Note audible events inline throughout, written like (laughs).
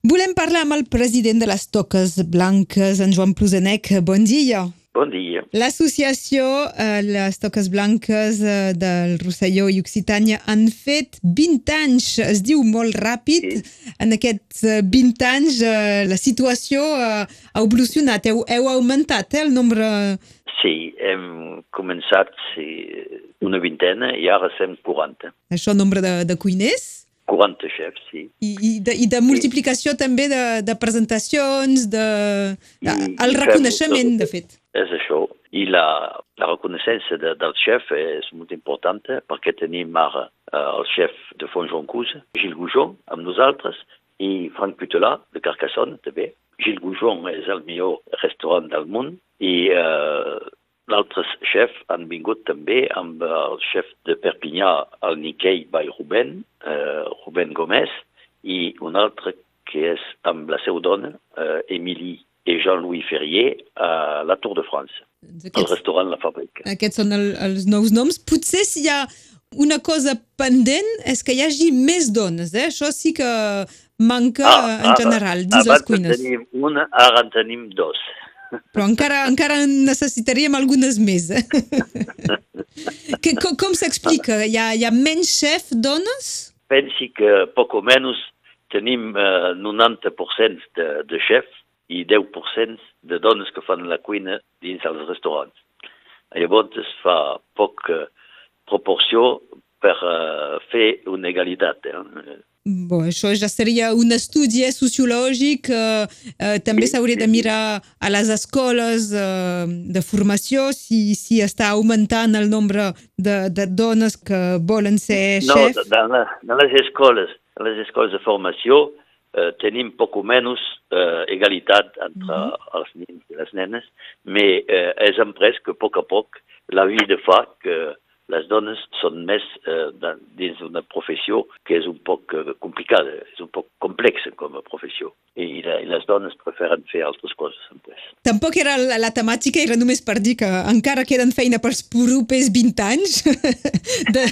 Volem parlar amb el president de les Toques Blanques, en Joan Plusenec. Bon dia. Bon dia. L'associació eh, Les Toques Blanques eh, del Rosselló i Occitània han fet 20 anys, es diu molt ràpid. Sí. En aquests eh, 20 anys eh, la situació eh, ha evolucionat, heu, heu augmentat eh, el nombre... Sí, hem començat sí, una vintena i ara som 40. Això, nombre de, de cuiners? 40 xefs, sí. I, i, de, i de multiplicació també de, de presentacions, de, de, I- el reconeixement, de fet. És això. I la, la reconeixença de, del xef és molt important perquè tenim ara eh, el xef de Fontjoncouse, Gilles Goujon, amb nosaltres, i Frank Putelà, de Carcassonne, també. Gilles Goujon és el millor restaurant del món i eh, l'altre xef han vingut també amb el xef de Perpinyà, el Nikkei by Ruben, eh, Ruben Gomez, i un altre que és amb la seva dona, eh, Émilie i Jean-Louis Ferrier, a la Tour de France, Doncs al Aquests, restaurant La Fabrique. aquests són el, els nous noms. Potser si hi ha una cosa pendent és que hi hagi més dones, eh? Això sí que manca ah, en general dins les abans cuines. en tenim una, ara en tenim dos. Però encara, encara en necessitaríem algunes més. Eh? (laughs) que, com com s'explica? Hi, ha, hi ha menys xef dones? Pensi que poc o menys tenim eh, 90% de, de xefs i 10% de dones que fan la cuina dins els restaurants. Llavors es fa poc eh, proporció per eh, fer una egalitat. Eh? Bon, això ja seria un estudi eh, sociològic. Eh, eh, també s'hauria de mirar a les escoles eh, de formació si, si està augmentant el nombre de, de dones que volen ser No, xef. dans, la, dans les escoles, dans les escoles de formació eh, tenim poc o menys eh, egalitat entre els nens i les nenes, mais eh, és emprès que a poc a poc la vida fa que les dones són més eh, dins d'una professió que és un poc eh, complicada, és un poc complexa com a professió. I, la, i les dones preferen fer altres coses, emprès. Tampoc era la, la temàtica, era només per dir que encara queden feina pels propers 20 anys (laughs) de,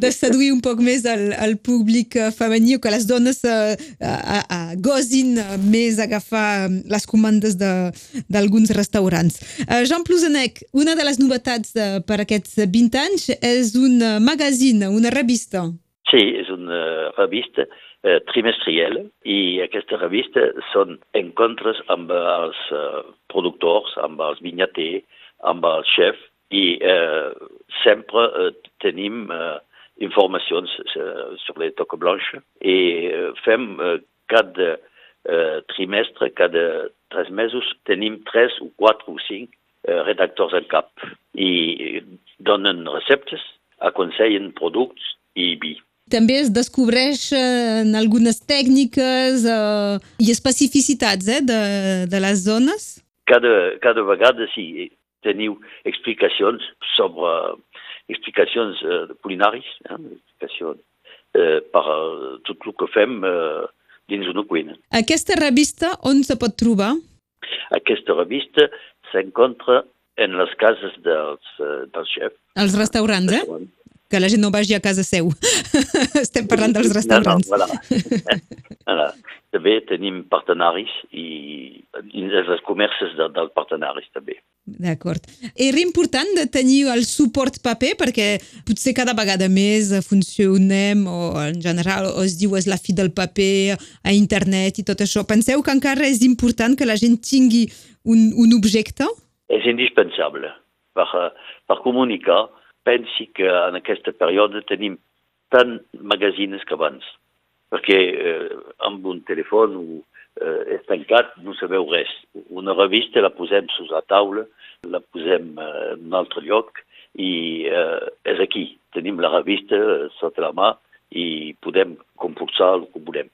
de seduir un poc més el, el públic eh, femení o que les dones eh, a, a, gosin eh, més agafar eh, les comandes de- d'alguns restaurants. Eh, Jean Plusenec, una de les novetats de, per aquests 20 anys és un eh, magazine, una revista. Sí, és una revista eh, trimestrial i aquesta revista són encontres amb els eh, productors, amb els vinyaters, amb els xefs i eh, sempre eh, tenim eh, informacions eh, les toques blanches i eh, fem eh, cada eh, trimestre, cada tres mesos, tenim tres o quatre o cinc eh, redactors en cap i donen receptes, aconsellen productes i vi. També es descobreix eh, en algunes tècniques eh, i especificitats eh, de, de les zones. cada, cada vegada sí, teniu explicacions sobre explicacions eh, culinaris, eh, explicacions eh, per eh, tot el que fem eh, dins una cuina. Aquesta revista on se pot trobar? Aquesta revista s'encontra en les cases dels, eh, dels xefs. Als restaurants, eh? Que la gent no vagi a casa seu. (laughs) Estem parlant dels restaurants. No, no, (laughs) voilà. També tenim partenaris i dins els comerços de, dels partenaris també. D'acord. Era important de tenir el suport paper perquè potser cada vegada més funcionem o en general o es diu és la fi del paper a internet i tot això. Penseu que encara és important que la gent tingui un, un objecte? És indispensable per, per comunicar. Pensi que en aquesta període tenim tant magazines que abans, perquè eh, amb un telèfon o eh, és tancat, no sabeu res. Una revista la posem sus la taula, la posem eh, en un altre lloc i eh, és aquí. Tenim la revista eh, sota la mà i podem compulsar el que volem.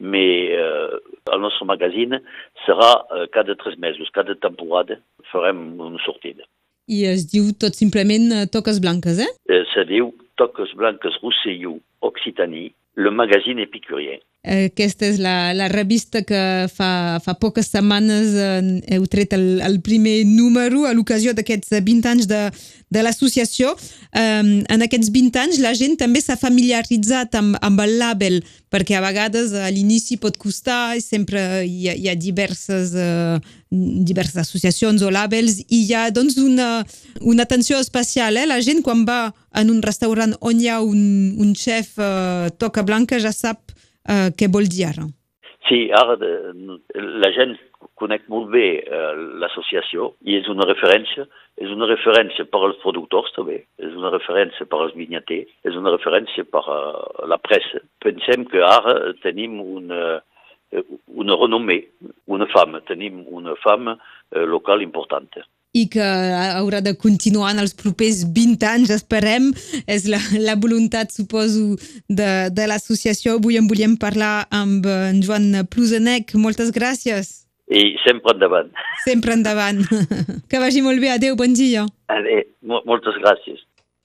Mais eh, el nostre magazine serà eh, cada tres mesos, cada temporada farem una sortida. I es diu tot simplement eh, Toques Blanques, eh? Eh, se diu Toques Blanques Rosselló Occitanie, le magazine épicurien. Aquesta és la, la revista que fa, fa poques setmanes eh, heu tret el, el primer número a l'ocasió d'aquests 20 anys de, de l'associació. Um, en aquests 20 anys la gent també s'ha familiaritzat amb, amb el label, perquè a vegades a l'inici pot costar i sempre hi ha, hi ha diverses, uh, diverses associacions o labels i hi ha doncs una, una atenció especial. Eh? La gent quan va en un restaurant on hi ha un, un xef uh, toca blanca ja sap Uh, què vol dir ara? Sí, ara de, la gent coneix molt bé uh, l'associació i és una referència, és una referència per als productors també, és una referència per als vinyaters, és una referència per uh, la pressa. Pensem que ara tenim una, una renommée, una fama, tenim una fama uh, local important i que haurà de continuar en els propers 20 anys, esperem. És la, la voluntat, suposo, de, de l'associació. Avui en volíem parlar amb en Joan Plusenec. Moltes gràcies. I sempre endavant. Sempre endavant. (laughs) Que vagi molt bé. Adéu, bon dia. Adéu, moltes gràcies.